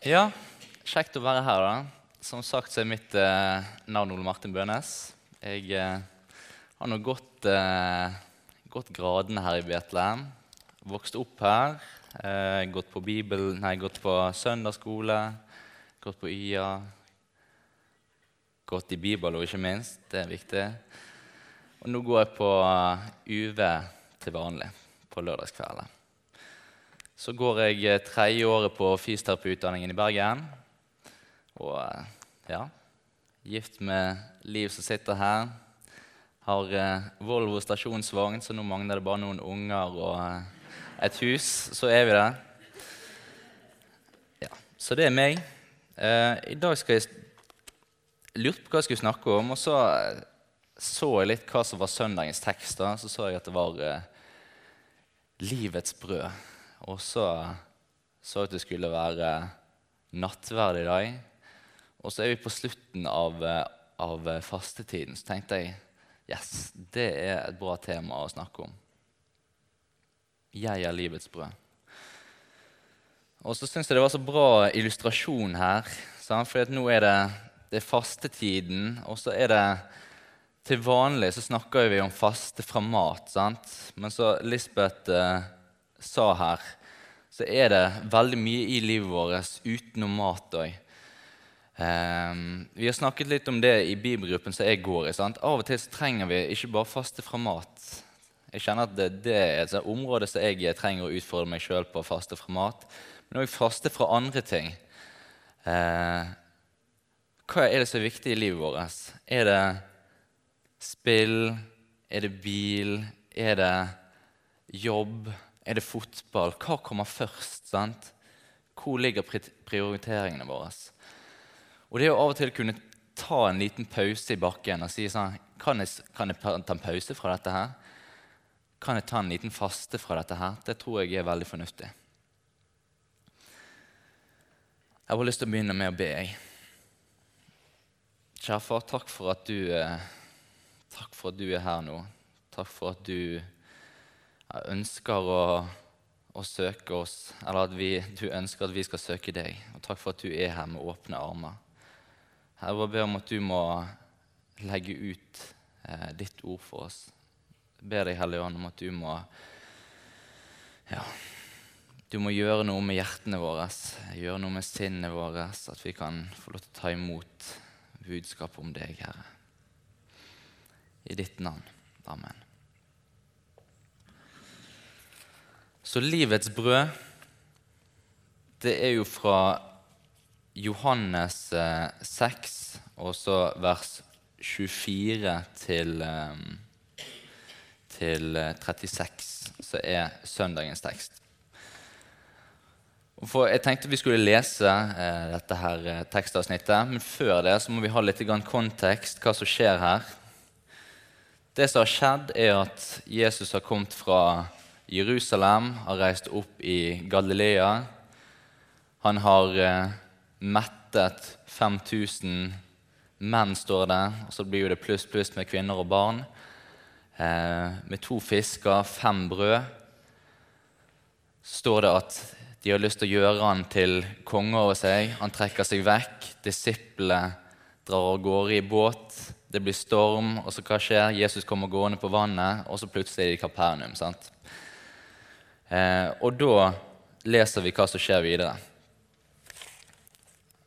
Ja, kjekt å være her, da. Som sagt så er mitt eh, navn Ole Martin Bønes. Jeg eh, har nå gått, eh, gått gradene her i Betlehem. Vokst opp her. Eh, gått på Bibel, nei, gått på søndagsskole. Gått på YA. Gått i Bibelo, ikke minst. Det er viktig. Og nå går jeg på eh, UV til vanlig på lørdagskveldene. Så går jeg eh, tredje året på fysioterapiutdanningen i Bergen. Og eh, ja Gift med Liv som sitter her. Har eh, Volvo stasjonsvogn, så nå mangler det bare noen unger og et hus. Så er vi der. Ja, Så det er meg. I dag skal jeg lurte på hva jeg skulle snakke om, og så så jeg litt hva som var søndagens tekst. da, Så så jeg at det var eh, livets brød. Og så så jeg at det skulle være nattverd i dag. Og så er vi på slutten av, eh, av fastetiden, så tenkte jeg yes, det er et bra tema å snakke om. Jeg er livets brød. Og så syns jeg det var så bra illustrasjon her. For nå er det, det er fastetiden, og så er det Til vanlig så snakker vi om faste fra mat. sant? Men så Lisbeth eh, sa her, så er det veldig mye i livet vårt utenom mat òg. Um, vi har snakket litt om det i bibelgruppen som jeg går i. sant? Av og til trenger vi ikke bare faste fra mat. Jeg kjenner at det, det er et område som jeg trenger å utfordre meg sjøl på å faste fra mat. Men òg faste fra andre ting. Uh, hva er det som er viktig i livet vårt? Er det spill? Er det bil? Er det jobb? Er det fotball? Hva kommer først? sant? Hvor ligger prioriteringene våre? Og det å av og til kunne ta en liten pause i bakken og si sånn Kan jeg, kan jeg ta en pause fra dette her? Kan jeg ta en liten faste fra dette her? Det tror jeg er veldig fornuftig. Jeg har lyst til å begynne med å be. Kjære far, takk for at du, eh, takk for at du er her nå. Takk for at du ønsker å, å søke oss, eller at vi, du ønsker at vi skal søke deg. Og takk for at du er her med åpne armer. Herre, Jeg ber om at du må legge ut eh, ditt ord for oss. Jeg ber deg, Hellige Ånd, om at du må ja, du må gjøre noe med hjertene våre, gjøre noe med sinnet vårt, at vi kan få lov til å ta imot budskapet om deg, Herre. I ditt navn. Amen. Så livets brød, det er jo fra Johannes 6, eh, og så vers 24 til, eh, til 36, eh, som er søndagens tekst. For jeg tenkte vi skulle lese eh, dette her tekstavsnittet, men før det så må vi ha litt kontekst, hva som skjer her. Det som har skjedd, er at Jesus har kommet fra Jerusalem, har reist opp i Galilea. Han har eh, mettet 5000 menn, står det. Og så blir det pluss, pluss med kvinner og barn. Eh, med to fisker, fem brød. Så står det at de har lyst til å gjøre han til konge over seg. Han trekker seg vekk. Disiplene drar av gårde i båt. Det blir storm, og så hva skjer? Jesus kommer gående på vannet, og så plutselig er de i Kapernaum. sant? Eh, og da leser vi hva som skjer videre.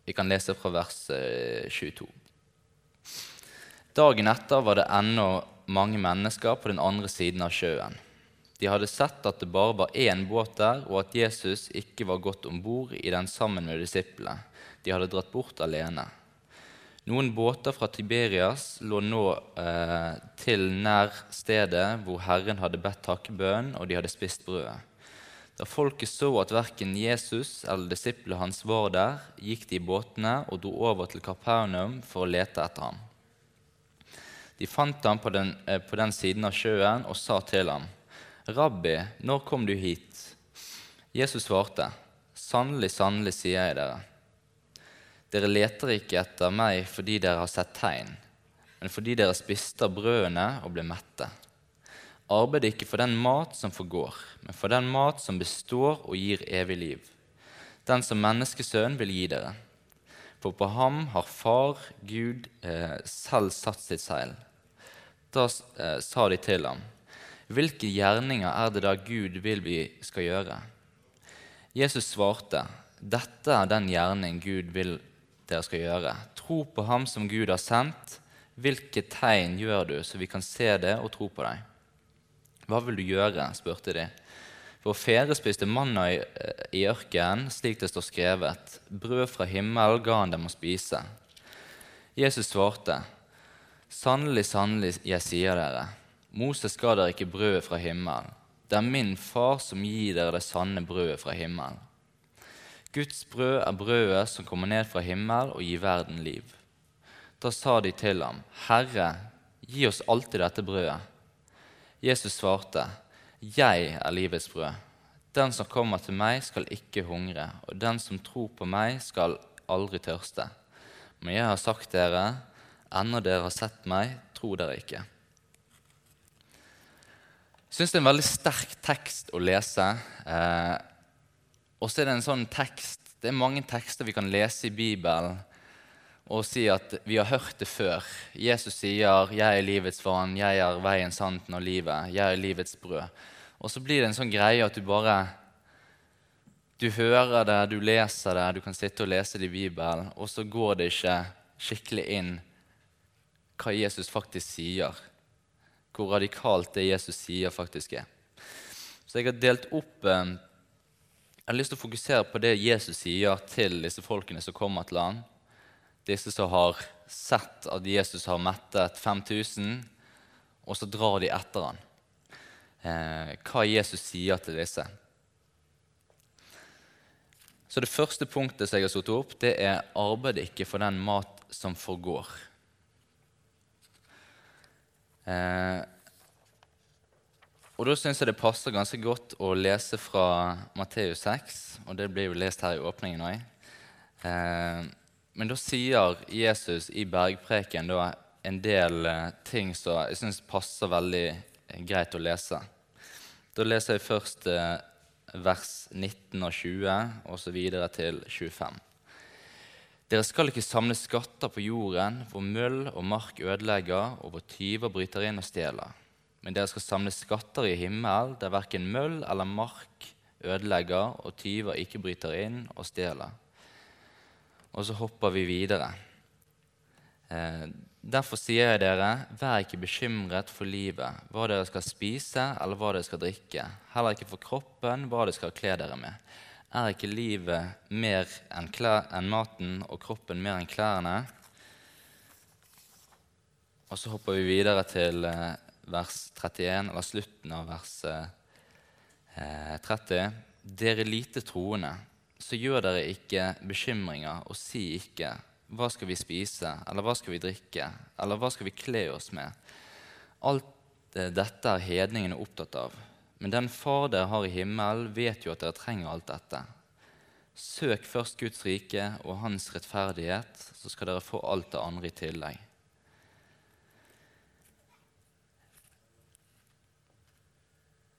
Vi kan lese fra vers eh, 22. Dagen etter var det ennå mange mennesker på den andre siden av sjøen. De hadde sett at det bare var én båt der, og at Jesus ikke var gått om bord i den sammen med disiplene. De hadde dratt bort alene. Noen båter fra Tiberias lå nå eh, til nær stedet hvor Herren hadde bedt takkebønn, og de hadde spist brødet. Da folket så at verken Jesus eller disiplene hans var der, gikk de i båtene og dro over til Kapernaum for å lete etter ham. De fant ham på den, eh, på den siden av sjøen og sa til ham, 'Rabbi, når kom du hit?' Jesus svarte, 'Sannelig, sannelig, sier jeg dere.' Dere leter ikke etter meg fordi dere har sett tegn, men fordi dere spiste av brødene og ble mette. Arbeid ikke for den mat som forgår, men for den mat som består og gir evig liv. den som menneskesønnen vil gi dere. For på ham har Far, Gud, eh, selv satt sitt seil. Da eh, sa de til ham, Hvilke gjerninger er det da Gud vil vi skal gjøre? Jesus svarte, Dette er den gjerning Gud vil dere skal gjøre. Tro på ham som Gud har sendt. Hvilke tegn gjør du, så vi kan se det og tro på deg? Hva vil du gjøre? spurte de. Vår fedre spiste manna i, i ørkenen, slik det står skrevet. Brød fra himmel ga han dem å spise. Jesus svarte, Sannelig, sannelig, jeg sier dere, Moses ga dere ikke brødet fra himmelen. Det er min far som gir dere det sanne brødet fra himmelen. Guds brød er brødet som kommer ned fra himmelen og gir verden liv. Da sa de til ham, Herre, gi oss alltid dette brødet. Jesus svarte, Jeg er livets brød. Den som kommer til meg, skal ikke hungre, og den som tror på meg, skal aldri tørste. Men jeg har sagt dere, ennå dere har sett meg, tror dere ikke. Jeg syns det er en veldig sterk tekst å lese. Eh, og så er det en sånn tekst Det er mange tekster vi kan lese i Bibelen og si at vi har hørt det før. Jesus sier 'Jeg er livets vann, jeg er veien, sannheten og livet'. 'Jeg er livets brød'. Og så blir det en sånn greie at du bare Du hører det, du leser det, du kan sitte og lese det i Bibelen, og så går det ikke skikkelig inn hva Jesus faktisk sier hvor radikalt det Jesus sier, faktisk er. Så jeg har delt opp eh, Jeg har lyst til å fokusere på det Jesus sier til disse folkene som kommer til han. Disse som har sett at Jesus har mettet 5000, og så drar de etter han. Eh, hva Jesus sier til disse. Så Det første punktet som jeg har satt opp, det er 'arbeid ikke for den mat som forgår'. Eh, og Da syns jeg det passer ganske godt å lese fra Matteus 6, og det blir jo lest her i åpningen òg. Eh, men da sier Jesus i bergpreken da, en del eh, ting som jeg syns passer veldig greit å lese. Da leser jeg først eh, vers 19 og 20, og så videre til 25. Dere skal ikke samle skatter på jorden, hvor møll og mark ødelegger, og hvor tyver bryter inn og stjeler. Men dere skal samle skatter i himmel, der verken møll eller mark ødelegger, og tyver ikke bryter inn og stjeler. Og så hopper vi videre. Eh, derfor sier jeg dere, vær ikke bekymret for livet, hva dere skal spise eller hva dere skal drikke, heller ikke for kroppen, hva dere skal kle dere med. Er ikke livet mer enn, enn maten og kroppen mer enn klærne? Og så hopper vi videre til eh, vers 31, eller slutten av vers eh, 30. Dere lite troende, så gjør dere ikke bekymringer, og si ikke hva skal vi spise, eller hva skal vi drikke, eller hva skal vi kle oss med? Alt eh, dette er hedningene opptatt av. Men den Far dere har i himmelen, vet jo at dere trenger alt dette. Søk først Guds rike og Hans rettferdighet, så skal dere få alt det andre i tillegg.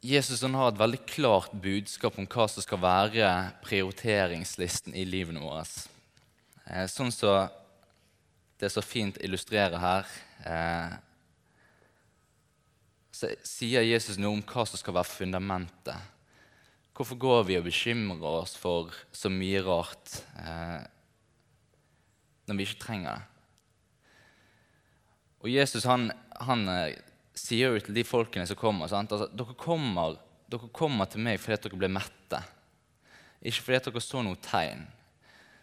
Jesus har et veldig klart budskap om hva som skal være prioriteringslisten i livene våre. Eh, sånn som så det så fint illustrerer her, eh, så sier Jesus noe om hva som skal være fundamentet. Hvorfor går vi og bekymrer oss for så mye rart eh, når vi ikke trenger det? Og Jesus han, han sier jo til de folkene som kommer altså, dere, kommer dere kommer til meg fordi dere ble mette, ikke fordi dere så noe tegn.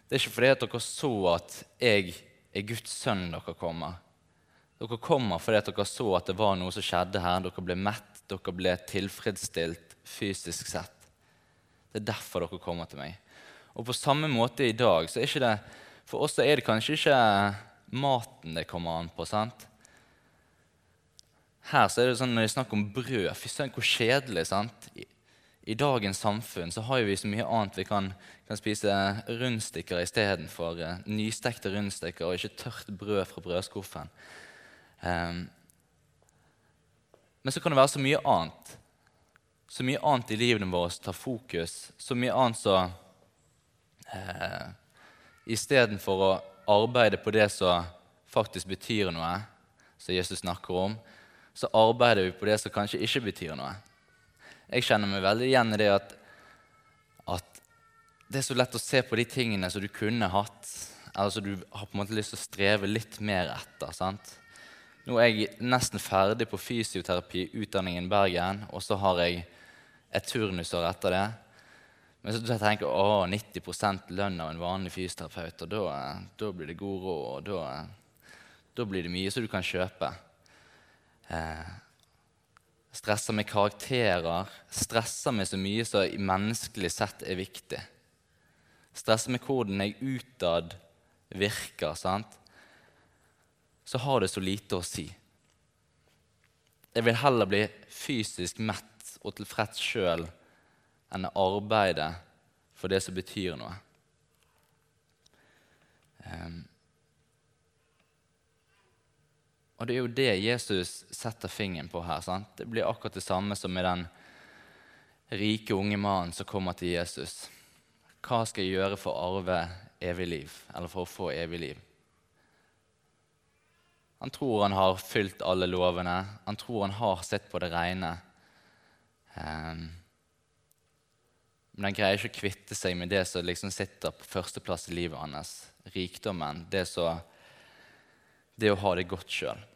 Det er ikke fordi dere så at jeg er Guds sønn dere kommer. Dere kommer fordi dere så at det var noe som skjedde her. Dere ble mett, dere ble tilfredsstilt fysisk sett. Det er derfor dere kommer til meg. Og på samme måte i dag så er ikke det For oss er det kanskje ikke maten det kommer an på. sant? Her så er det sånn når det er snakk om brød Fy søren, hvor kjedelig. sant? I, I, dagens samfunn så har vi så mye annet. Vi kan, kan spise rundstykker istedenfor uh, nystekte rundstykker og ikke tørt brød fra brødskuffen. Um, men så kan det være så mye annet. Så mye annet i livene våre som tar fokus. Så mye annet som Eh, Istedenfor å arbeide på det som faktisk betyr noe, som Jesus snakker om, så arbeider vi på det som kanskje ikke betyr noe. Jeg kjenner meg veldig igjen i det at, at det er så lett å se på de tingene som du kunne hatt, eller som du har på en måte lyst til å streve litt mer etter. sant? Nå er jeg nesten ferdig på fysioterapiutdanningen i Bergen, og så har jeg et turnusår etter det. Men så tenker jeg å, 90 lønn av en vanlig fysioterapeut, og da, da blir det god råd, og da, da, blir det mye som du kan kjøpe. Eh, stresser med karakterer, stresser med så mye som menneskelig sett er viktig. Stresser med hvordan jeg utad virker. sant? Så har det så lite å si. Jeg vil heller bli fysisk mett og tilfreds sjøl enn arbeide for det som betyr noe. Um, og det er jo det Jesus setter fingeren på her. Sant? Det blir akkurat det samme som med den rike unge mannen som kommer til Jesus. Hva skal jeg gjøre for å arve evig liv, eller for å få evig liv? Han tror han har fylt alle lovene, han tror han har sett på det rene. Um, men han greier ikke å kvitte seg med det som liksom sitter på førsteplass i livet hans. Rikdommen. Det, så, det å ha det godt sjøl.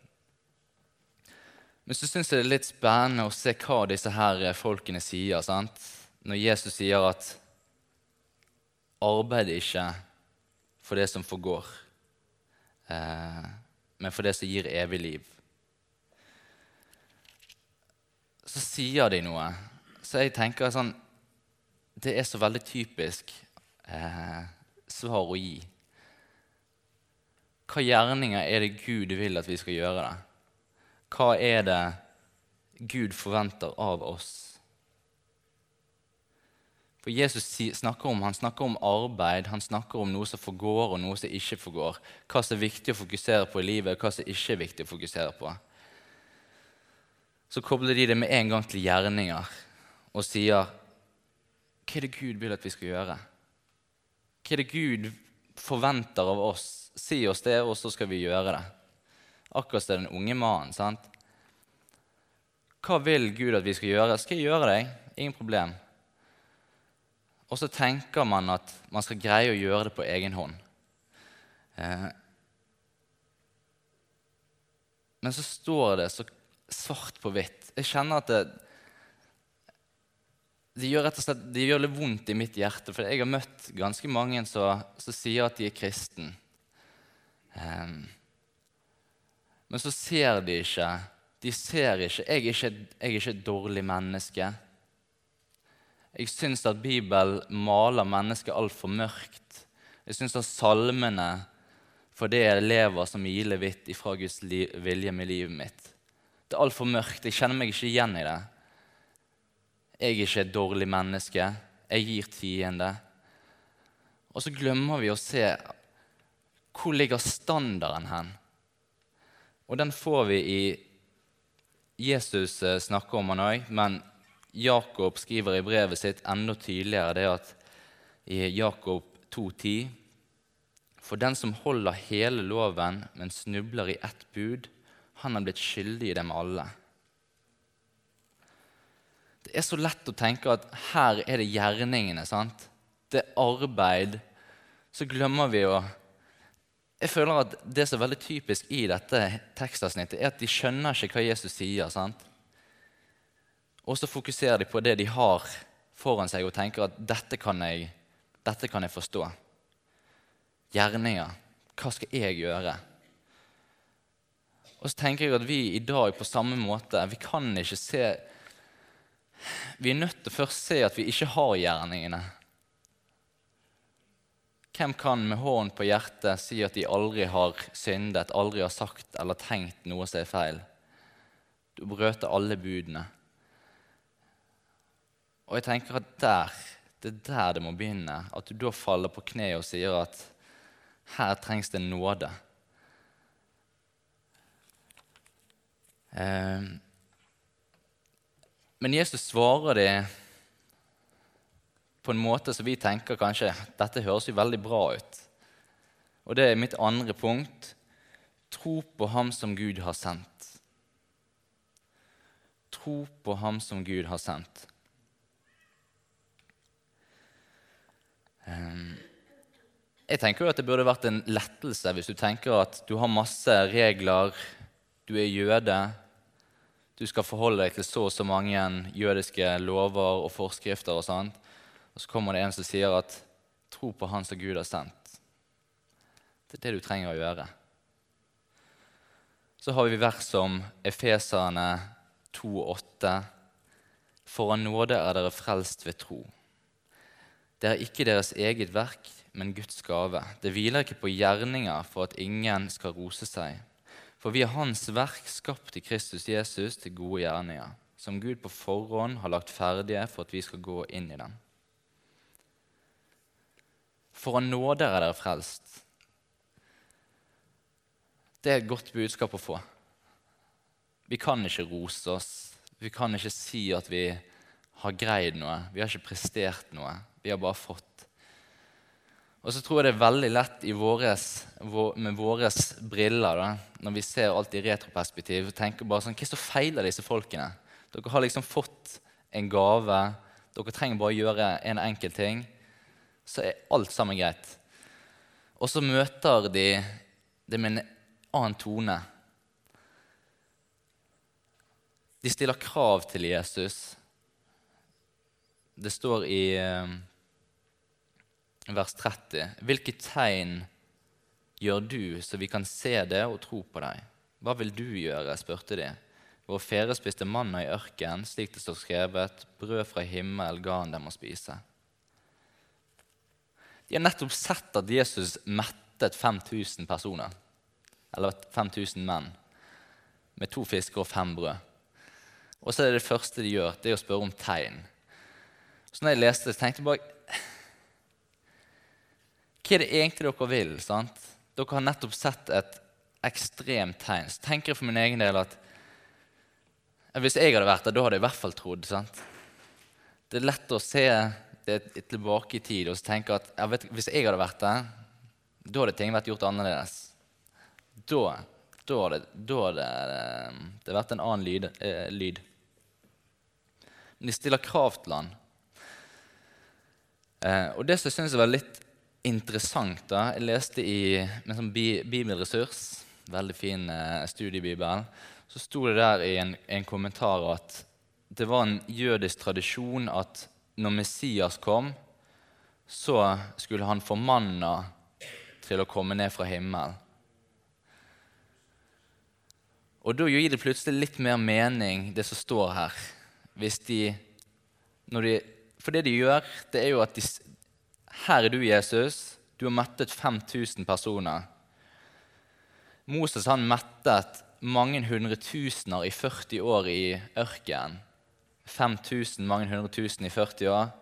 Men så syns jeg det er litt spennende å se hva disse her folkene sier. Sant? Når Jesus sier at 'arbeid ikke for det som forgår', eh, men for det som gir evig liv. Så sier de noe. Så jeg tenker sånn det er så veldig typisk eh, svar å gi. Hva gjerninger er det Gud vil at vi skal gjøre? det? Hva er det Gud forventer av oss? For Jesus snakker om, han snakker om arbeid, han snakker om noe som forgår, og noe som ikke forgår. Hva som er viktig å fokusere på i livet, og hva som ikke er viktig å fokusere på. Så kobler de det med en gang til gjerninger og sier hva er det Gud vil at vi skal gjøre? Hva er det Gud forventer av oss? Si oss det, og så skal vi gjøre det. Akkurat som den unge mannen. sant? Hva vil Gud at vi skal gjøre? Skal jeg gjøre det? Ingen problem. Og så tenker man at man skal greie å gjøre det på egen hånd. Eh. Men så står det så svart på hvitt. Jeg kjenner at det, det gjør rett og slett, det gjør litt vondt i mitt hjerte, for jeg har møtt ganske mange som, sier at de er kristen. Um, men så ser de ikke De ser ikke Jeg er ikke, jeg er ikke et dårlig menneske. Jeg syns at Bibelen maler mennesket altfor mørkt. Jeg syns at salmene for det jeg lever som milevidt ifra Guds vilje med livet mitt. Det er altfor mørkt. Jeg kjenner meg ikke igjen i det. Jeg er ikke et dårlig menneske. Jeg gir tiende. Og så glemmer vi å se hvor ligger standarden hen. Og den får vi i Jesus eh, snakker om han òg, men Jakob skriver i brevet sitt enda tydeligere det at i Jakob 2,10.: For den som holder hele loven, men snubler i ett bud, han har blitt skyldig i dem alle. Det er så lett å tenke at her er det gjerningene. sant? Det er arbeid. Så glemmer vi å Jeg føler at det som er veldig typisk i dette tekstavsnittet, er at de skjønner ikke hva Jesus sier. sant? Og så fokuserer de på det de har foran seg, og tenker at dette kan jeg, dette kan jeg forstå. Gjerninger. Hva skal jeg gjøre? Og så tenker jeg at vi i dag på samme måte Vi kan ikke se vi er nødt til først se at vi ikke har gjerningene. Hvem kan med hånden på hjertet si at de aldri har syndet, aldri har sagt eller tenkt noe som er feil? Du brøter alle budene. Og jeg tenker at der, det er der det må begynne. At du da faller på kne og sier at her trengs det nåde. Eh, men Jesus svarer det på en måte som vi tenker kanskje dette høres jo veldig bra ut. Og det er mitt andre punkt. Tro på Ham som Gud har sendt. Tro på Ham som Gud har sendt. Um, jeg tenker jo at det burde vært en lettelse hvis du tenker at du har masse regler, du er jøde, du skal forholde deg til så og så mange jødiske lover og forskrifter. Og sånt. Og så kommer det en som sier at tro på Han som Gud har sendt. Det er det du trenger å gjøre. Så har vi vers som Efeserne 2,8.: For av nåde er dere frelst ved tro. Det er ikke deres eget verk, men Guds gave. Det hviler ikke på gjerninger for at ingen skal rose seg. For vi er Hans verk, skapt i Kristus Jesus til gode gjerninger, som Gud på forhånd har lagt ferdige for at vi skal gå inn i dem. For av nåde er dere frelst. Det er et godt budskap å få. Vi kan ikke rose oss. Vi kan ikke si at vi har greid noe. Vi har ikke prestert noe. Vi har bare fått. Og så tror jeg det er veldig lett våres, med våre briller, da, når vi ser alt i retroperspektiv, tenke bare sånn Hva er så feiler disse folkene? Dere har liksom fått en gave. Dere trenger bare å gjøre en enkel ting, så er alt sammen greit. Og så møter de det med en annen tone. De stiller krav til Jesus. Det står i eh, vers 30. Hvilke tegn gjør du, så vi kan se det og tro på deg? Hva vil du gjøre? spurte de. Vår fedre spiste manna i ørkenen, slik det står skrevet, brød fra himmel ga han dem å spise. De har nettopp sett at Jesus mettet 5000 personer, eller 5000 menn, med to fisker og fem brød. Og så er det det første de gjør, det er å spørre om tegn. Så når jeg leste det, tenkte jeg bare hva er det egentlig dere vil? sant? Dere har nettopp sett et ekstremt tegn. Så tenker jeg for min egen del at hvis jeg hadde vært der, da hadde jeg i hvert fall trodd. sant? Det er lett å se tilbake i tid og tenke at jeg vet, hvis jeg hadde vært der, da hadde ting vært gjort annerledes. Da, da hadde, da hadde det vært en annen lyd. Eh, lyd. Men de stiller krav til han. Eh, og det som jeg syns var litt interessant. da. Jeg leste i en sånn bibelressurs, veldig fin eh, studiebibel, så sto det der i en, en, kommentar at det var en jødisk tradisjon at når Messias kom, så skulle han få manna til å komme ned fra himmelen. Og da gir det plutselig litt mer mening, det som står her. Hvis de, de For det de gjør, det er jo at de, her er du, Jesus. Du har mettet 5000 personer. Moses han mettet mange hundretusener i 40 år i ørkenen. 5000, mange hundre tusen i 40 år.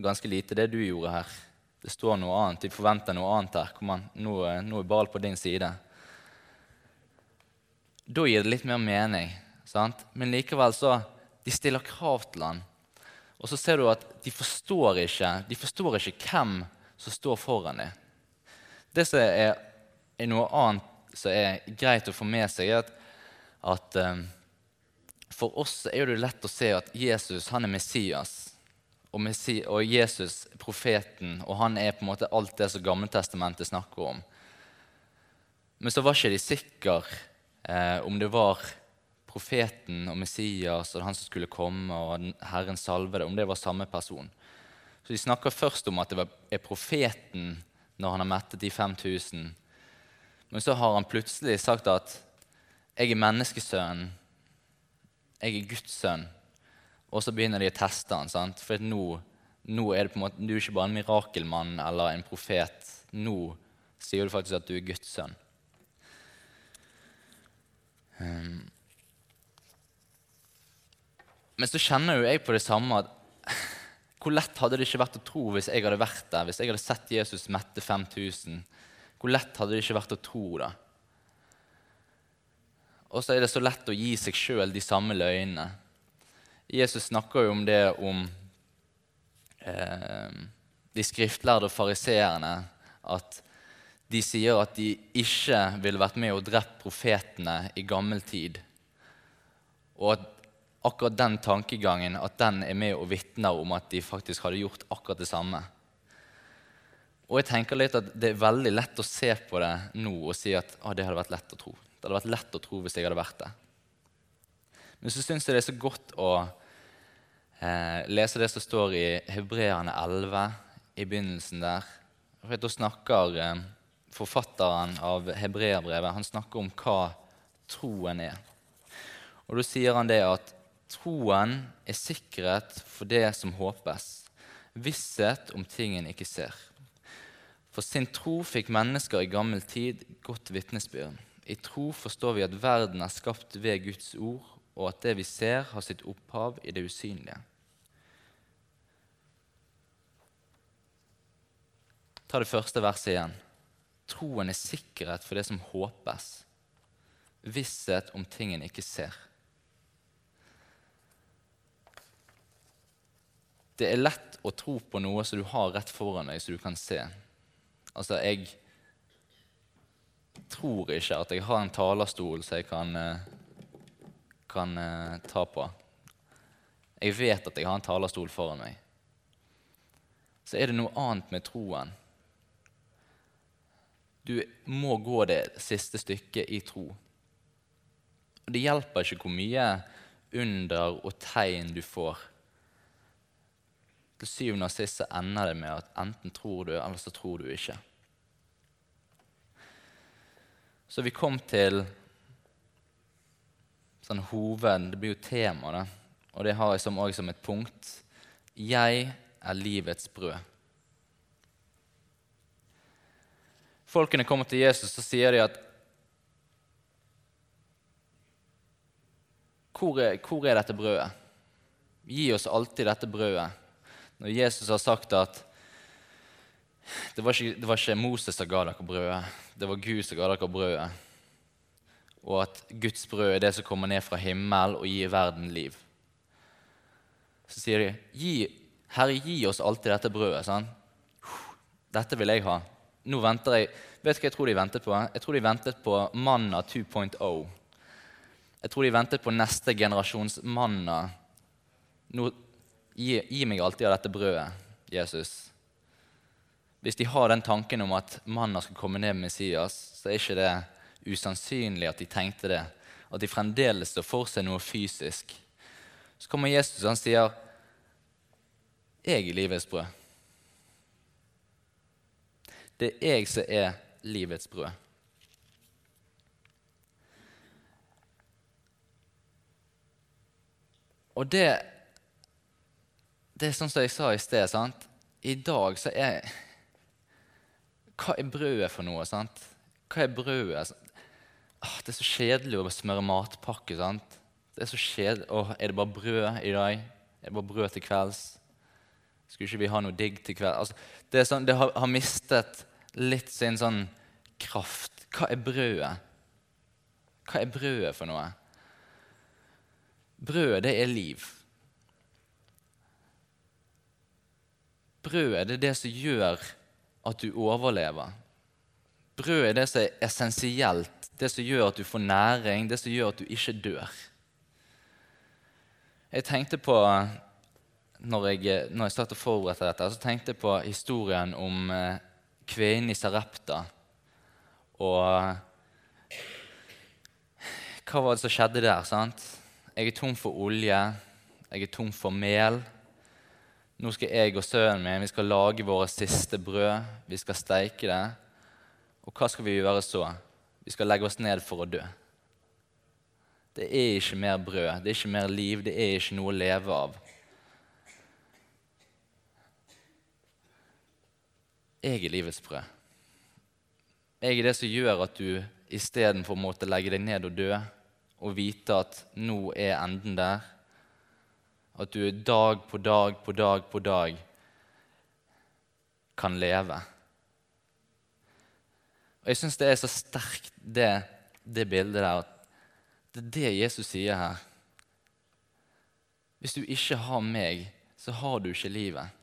Ganske lite det du gjorde her. Det står noe annet. De forventer noe annet her. Kom an, nå, nå er ball på din side. Da gir det litt mer mening. Sant? Men likevel så de stiller krav til han. Og så ser du at de forstår ikke, de forstår ikke hvem som står foran dem. Det som er, er, noe annet som er greit å få med seg, er at, at um, for oss er det lett å se at Jesus han er Messias. Og, Messi, og Jesus profeten, og han er på en måte alt det som Gammeltestamentet snakker om. Men så var ikke de sikre eh, om det var profeten og Messias og han som skulle komme, og Herren salvede, om det var samme person. Så De snakker først om at det er profeten når han har mettet de 5000. Men så har han plutselig sagt at 'jeg er menneskesønnen', 'jeg er Guds sønn'. Og så begynner de å teste han, sant? for nå, nå, er det på en måte, du er ikke bare en mirakelmann eller en profet. Nå sier du faktisk at du er Guds sønn. Um, men så kjenner jo jeg på det samme at hvor lett hadde det ikke vært å tro hvis jeg hadde vært der, hvis jeg hadde sett Jesus mette 5000? Hvor lett hadde det ikke vært å tro da? Og så er det så lett å gi seg sjøl de samme løgnene. Jesus snakker jo om det om eh, de skriftlærde og fariseerne at de sier at de ikke ville vært med og drept profetene i gammel tid. Og at akkurat den tankegangen at den er med og vitner om at de faktisk hadde gjort akkurat det samme. Og jeg tenker litt at Det er veldig lett å se på det nå og si at ah, det hadde vært lett å tro. Det hadde vært lett å tro hvis jeg hadde vært det. Men så syns jeg det er så godt å eh, lese det som står i Hebreerne 11, i begynnelsen der. For Da snakker eh, forfatteren av hebreerbrevet han snakker om hva troen er. Og Da sier han det at troen er sikkerhet for det som håpes, visshet om tingen ikke ser. For sin tro fikk mennesker i gammel tid godt vitnesbyrd. I tro forstår vi at verden er skapt ved Guds ord, og at det vi ser, har sitt opphav i det usynlige. Ta det første verset igjen. Troen er sikkerhet for det som håpes, visshet om ting en ikke ser. Det er lett å tro på noe som du har rett foran deg, som du kan se. Altså, jeg tror ikke at jeg har en talerstol som jeg kan, eh, kan uh, ta på. Jeg vet at jeg har en talerstol foran meg. Så er det noe annet med troen. Du må gå det siste stykket i tro. Og Det hjelper ikke hvor mye under og tegn du får. Til syvende og sist ender det med at enten tror du, eller så tror du ikke. Så vi kom til sånn hoved Det blir jo tema, det. Og det har jeg som, også som et punkt. Jeg er livets brød. Folkene kommer til Jesus og sier de at hvor er, hvor er dette brødet? Gi oss alltid dette brødet. Når Jesus har sagt at det var, ikke, det var ikke Moses som ga dere brødet, det var Gud som ga dere brødet. Og at Guds brød er det som kommer ned fra himmel og gir verden liv. Så sier de, gi, 'Herre, gi oss alltid dette brødet.' Sånn. Dette vil jeg ha. Nå venter jeg Vet du hva jeg tror de ventet på? Jeg tror de ventet på Manna 2.0. Jeg tror de ventet på neste generasjons manna. Nå, gi, gi, meg alltid av dette brødet, Jesus. Hvis de har den tanken om at manna skal komme ned med Messias, så er ikke det usannsynlig at de tenkte det. At de fremdeles står for seg noe fysisk. Så kommer Jesus og han sier, 'Jeg er livets brød'. Det er jeg som er livets brød. Og det, det er sånn som jeg sa i sted. sant? I dag så er Hva er brødet for noe? sant? Hva er brødet? Ah, det er så kjedelig å smøre matpakke. sant? Det er så kjedelig. Åh, er det bare brød i dag? Er det bare brød til kvelds? Skulle ikke vi ha noe digg til kvelds? Altså, det, sånn, det har, har mistet litt sin sånn kraft. Hva er brødet? Hva er brødet for noe? Brødet, det er liv. Brødet det er det som gjør at du overlever. Brød er det som er essensielt, det som gjør at du får næring, det som gjør at du ikke dør. Jeg tenkte på, når jeg, når jeg startet å forberede dette, så tenkte jeg på historien om eh, kvinnen i Sarepta. Og hva var det som skjedde der? sant? Jeg er tom for olje, jeg er tom for mel. Nå skal jeg og sønnen min vi skal lage våre siste brød. Vi skal steike det. Og hva skal vi gjøre så? Vi skal legge oss ned for å dø. Det er ikke mer brød, det er ikke mer liv, det er ikke noe å leve av. Jeg er livets brød. Jeg er det som gjør at du istedenfor å måtte legge deg ned og dø og vite at nå er enden der, at du dag på dag på dag på dag kan leve. Og Jeg syns det er så sterkt, det, det bildet der. Det er det Jesus sier her. Hvis du ikke har meg, så har du ikke livet.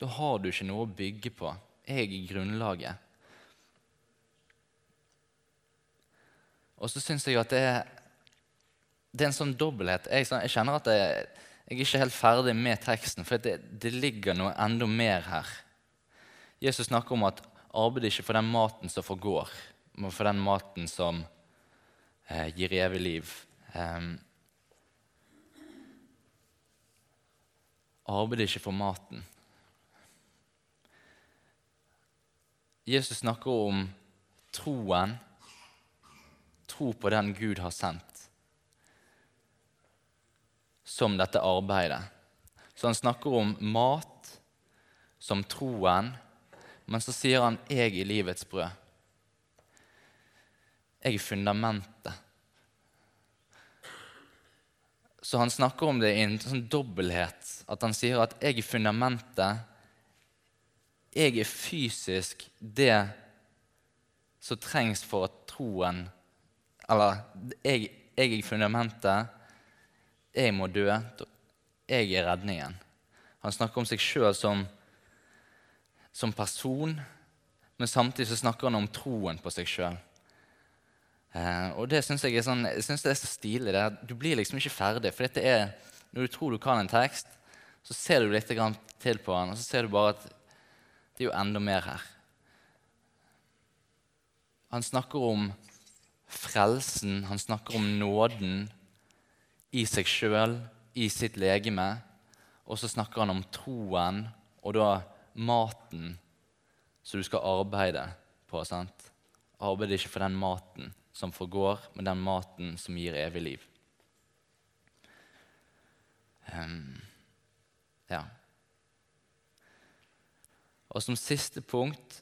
Da har du ikke noe å bygge på. Jeg er grunnlaget. Og så syns jeg at det er, det er en sånn dobbelthet. Jeg, jeg kjenner at jeg, jeg er ikke helt ferdig med teksten, for det, det ligger noe enda mer her. Jesus snakker om at arbeid ikke for den maten som forgår, men for den maten som eh, gir evig liv. Um, arbeid ikke for maten. Jesus snakker om troen tro på den Gud har sendt, som dette arbeidet. Så han snakker om mat som troen, men så sier han 'jeg i livets brød'. Jeg er fundamentet. Så han snakker om det i en sånn dobbelthet. At han sier at 'jeg er fundamentet'. Jeg er fysisk det som trengs for at troen eller jeg, jeg er fundamentet. Jeg må dø. Jeg er redningen. Han snakker om seg sjøl som, som, person, men samtidig så snakker han om troen på seg sjøl. Eh, og det syns jeg, sånn, jeg synes det er så stilig. Det. Du blir liksom ikke ferdig. For dette er, når du tror du kan en tekst, så ser du litt til på den, og så ser du bare at det er jo enda mer her. Han snakker om frelsen, han snakker om nåden i seg sjøl, i sitt legeme. Og så snakker han om troen og da maten som du skal arbeide på. sant? Arbeide ikke for den maten som forgår, men den maten som gir evig liv. Um, ja. Og som siste punkt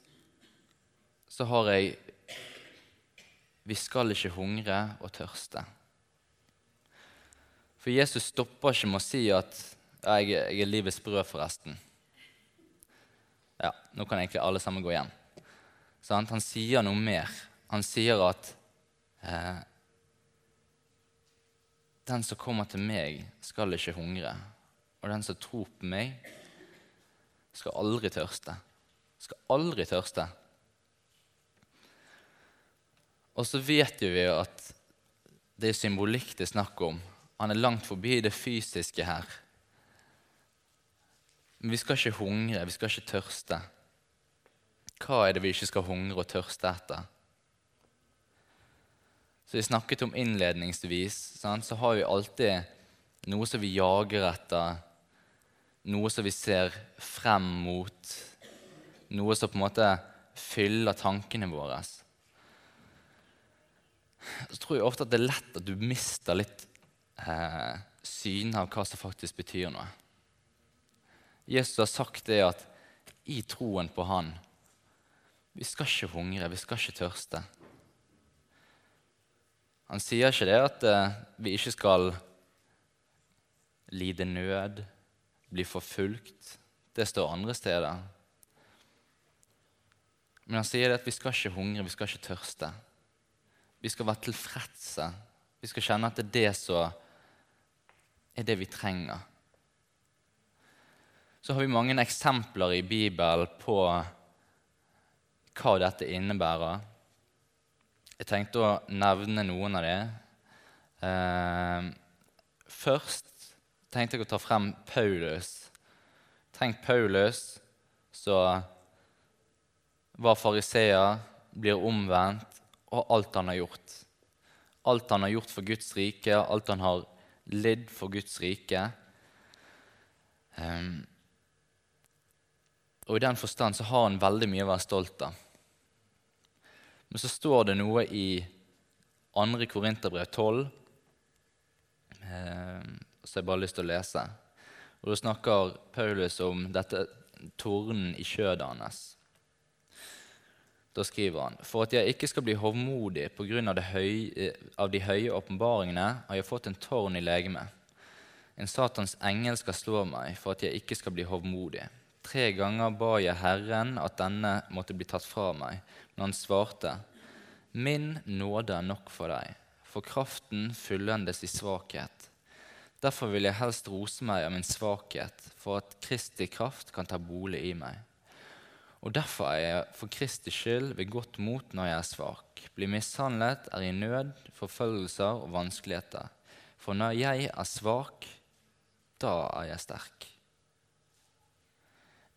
så har jeg vi skal ikke hungre og tørste. For Jesus stopper ikke med å si at jeg, jeg, er livets brød, forresten. Ja, Nå kan egentlig alle sammen gå hjem. Sånn? Han sier noe mer. Han sier at eh, den som kommer til meg, skal ikke hungre. Og den som tror på meg, skal aldri tørste. Skal aldri tørste. Og så vet jo vi at det er symbolikk det er snakk om. Han er langt forbi det fysiske her. Men vi skal ikke hungre, vi skal ikke tørste. Hva er det vi ikke skal hungre og tørste etter? Så vi snakket om innledningsvis, sant? så har vi alltid noe som vi jager etter, noe som vi ser frem mot, noe som på en måte fyller tankene våre så tror jeg ofte at det er lett at du mister litt eh, synet av hva som faktisk betyr noe. Jesus har sagt det at i troen på Han Vi skal ikke hungre, vi skal ikke tørste. Han sier ikke det at eh, vi ikke skal lide nød, bli forfulgt. Det står andre steder. Men han sier det at vi skal ikke hungre, vi skal ikke tørste. Vi skal være tilfredse. Vi skal kjenne at det er det som er det vi trenger. Så har vi mange eksempler i Bibelen på hva dette innebærer. Jeg tenkte å nevne noen av dem. Eh, først tenkte jeg å ta frem Paulus. Tenk Paulus som var fariseer, blir omvendt, og alt han har gjort. Alt han har gjort for Guds rike, alt han har lidd for Guds rike. Um, og i den forstand så har han veldig mye å være stolt av. Men så står det noe i 2. Korinterbrev 12 um, som jeg bare har lyst til å lese. Og Da snakker Paulus om dette tornen i kjødet hans. Da skriver han for at jeg ikke skal bli hovmodig pga. Høy, av de høye åpenbaringene, har jeg fått en tårn i legemet. En Satans engel skal slå meg for at jeg ikke skal bli hovmodig. Tre ganger ba jeg Herren at denne måtte bli tatt fra meg, men han svarte, Min nåde er nok for deg, for kraften fullendes i svakhet. Derfor vil jeg helst rose meg av min svakhet, for at Kristi kraft kan ta bolig i meg. Og derfor er jeg for Kristi skyld ved godt mot når jeg er svak, blir mishandlet, er i nød, forfølgelser og vanskeligheter. For når jeg er svak, da er jeg sterk.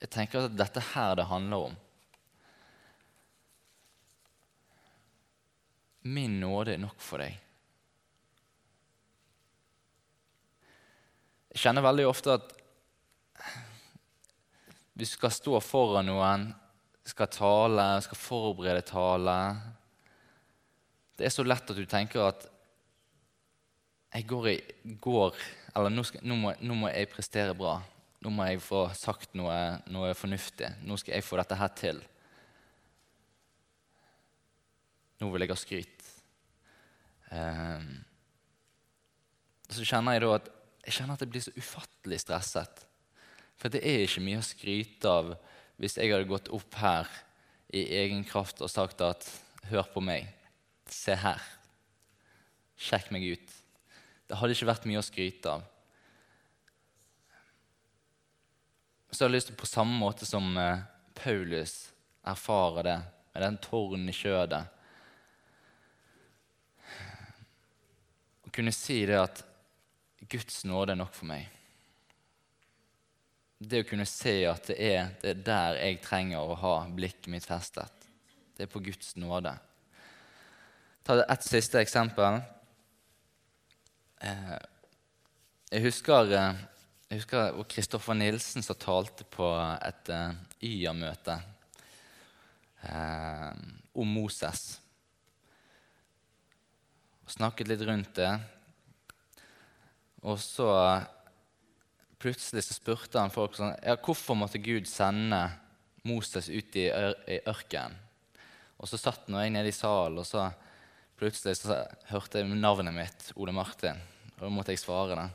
Jeg tenker at dette her det handler om. Min nåde er nok for deg. Jeg kjenner veldig ofte at hvis du skal stå foran noen, skal tale, skal forberede tale Det er så lett at du tenker at jeg går i går Eller nå, skal, nå, må, nå må, jeg prestere bra. Nå må jeg få sagt noe, noe, fornuftig. Nå skal jeg få dette her til. Nå vil jeg ha skryt. Um, så kjenner jeg da at jeg kjenner at jeg blir så ufattelig stresset. For det er ikke mye å skryte av hvis jeg hadde gått opp her i egen kraft og sagt at Hør på meg. Se her. Sjekk meg ut. Det hadde ikke vært mye å skryte av. Så jeg har lyst til, på samme måte som eh, Paulus erfarer det, med den tårnen i kjødet Å kunne si det at Guds nåde er nok for meg. Det å kunne se at det er, det er der jeg trenger å ha blikket mitt festet. Det er på Guds nåde. Ta et siste eksempel. Eh, jeg husker, eh, jeg husker Kristoffer Nilsen som talte på et eh, YA-møte om Moses. Og snakket litt rundt det. Og så plutselig så spurte han folk sånn ja, Hvorfor måtte Gud sende Moses ut i, i ørkenen? Og så satt jeg nede i salen, og så plutselig så hørte jeg navnet mitt, Ole Martin. Og da måtte jeg svare det.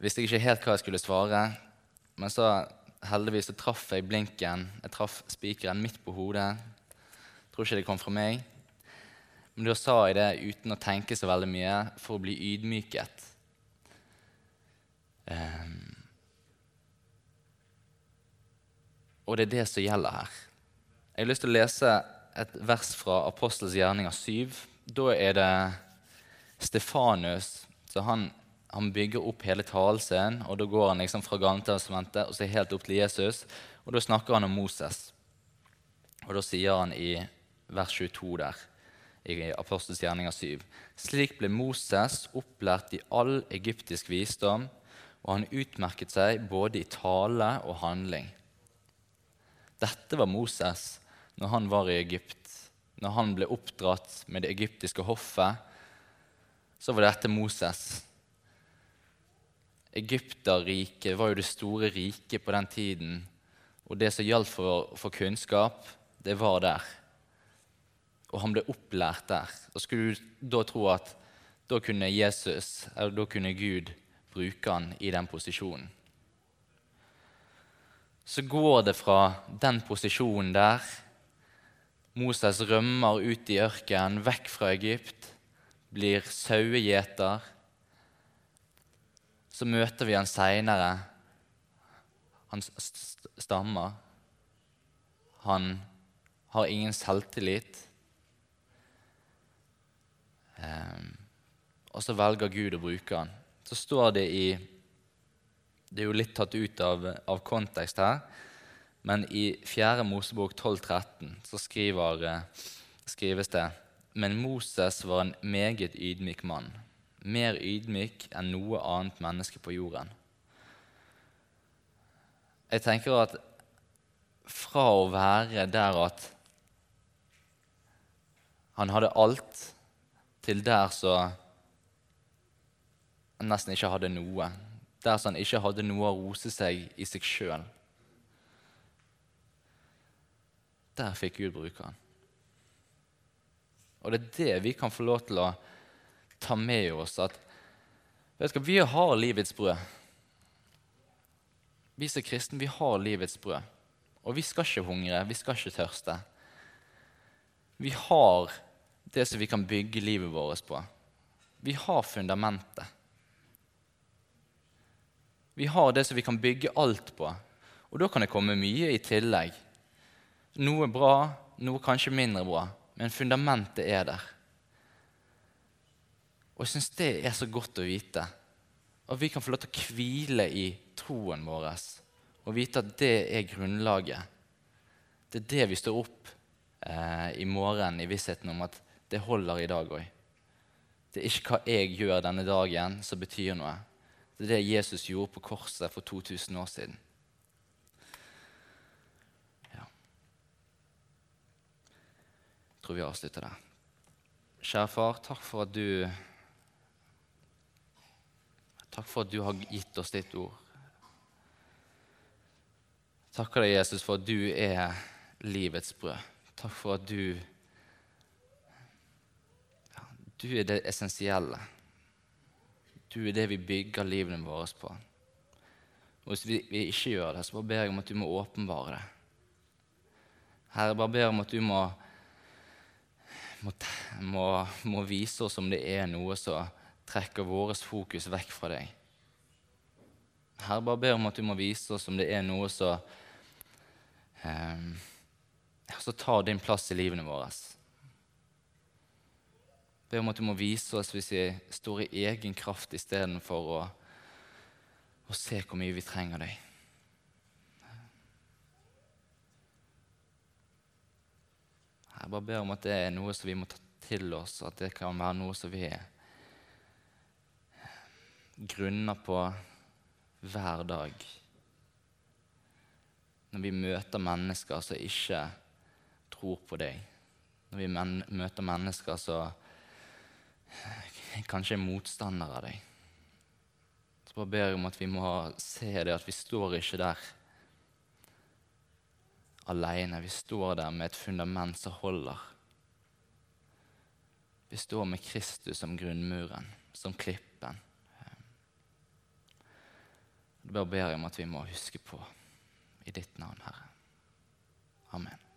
Visste jeg ikke helt hva jeg skulle svare, men så heldigvis så traff jeg blinken. Jeg traff spikeren midt på hodet. Tror ikke det kom fra meg. Men da sa jeg det uten å tenke så veldig mye, for å bli ydmyket. Um, og det er det som gjelder her. Jeg har lyst til å lese et vers fra Apostels gjerninger 7. Da er det Stefanus så han, han bygger opp hele talen sin, og da går han liksom fra Gammeltestamentet og så helt opp til Jesus. Og da snakker han om Moses. Og da sier han i vers 22 der, i Apostels gjerninger 7.: Slik ble Moses opplært i all egyptisk visdom og han utmerket seg både i tale og handling. Dette var Moses når han var i Egypt. Når han ble oppdratt med det egyptiske hoffet, så var dette Moses. Egypterriket var jo det store riket på den tiden. Og det som gjaldt for, for, kunnskap, det var der. Og han ble opplært der. Og skulle du da tro at da kunne Jesus, eller da kunne Gud, bruke han i den posisjonen. Så går det fra den posisjonen der Moses rømmer ut i ørkenen, vekk fra Egypt, blir sauegjeter. Så møter vi han seinere. Han stammer. Han har ingen selvtillit. Um, og så velger Gud å bruke han så står det i Det er jo litt tatt ut av, av kontekst her, men i 4. Mosebok 12,13 så skriver, skrives det Men Moses var en meget ydmyk mann, mer ydmyk enn noe annet menneske på jorden. Jeg tenker at fra å være der at han hadde alt, til der så nesten ikke hadde noe. Der han ikke hadde noe å rose seg i seg sjøl. Der fikk Gud bruke han. Og det er det vi kan få lov til å ta med oss. at du, Vi har livets brød. Vi som kristne vi har livets brød. Og vi skal ikke hungre, vi skal ikke tørste. Vi har det som vi kan bygge livet vårt på. Vi har fundamentet. Vi har det som vi kan bygge alt på. Og da kan det komme mye i tillegg. Noe bra, noe kanskje mindre bra, men fundamentet er der. Og jeg syns det er så godt å vite. At vi kan få lov til å hvile i troen vår og vite at det er grunnlaget. Det er det vi står opp eh, i morgen i vissheten om at det holder i dag òg. Det er ikke hva jeg gjør denne dagen, som betyr noe. Det er det Jesus gjorde på korset for 2000 år siden. Ja. Jeg tror vi avslutter der. Kjære far, takk for at du Takk for at du har gitt oss ditt ord. Takker deg, Jesus, for at du er livets brød. Takk for at du ja, Du er det essensielle. Du er det vi bygger livene våre på. Og Hvis vi, vi ikke gjør det, så bare ber jeg om at du må åpenbare det. Herre, bare ber om at du må, må, må, må vise oss om det er noe som trekker vårt fokus vekk fra deg. Herre, bare ber om at du må vise oss om det er noe som eh, tar din plass i livene våre. Be om at du må vise oss hvis vi står i egen kraft istedenfor å, å se hvor mye vi trenger deg. Jeg bare ber om at det er noe som vi må ta til oss, at det kan være noe som vi grunner på hver dag. Når vi møter mennesker som ikke tror på deg. Når vi men møter mennesker som kanskje er motstandere av deg. Så bare ber jeg om at vi må se det, at vi står ikke der alene. Vi står der med et fundament som holder. Vi står med Kristus som grunnmuren, som klippen. Bare ber jeg om at vi må huske på i ditt navn, Herre.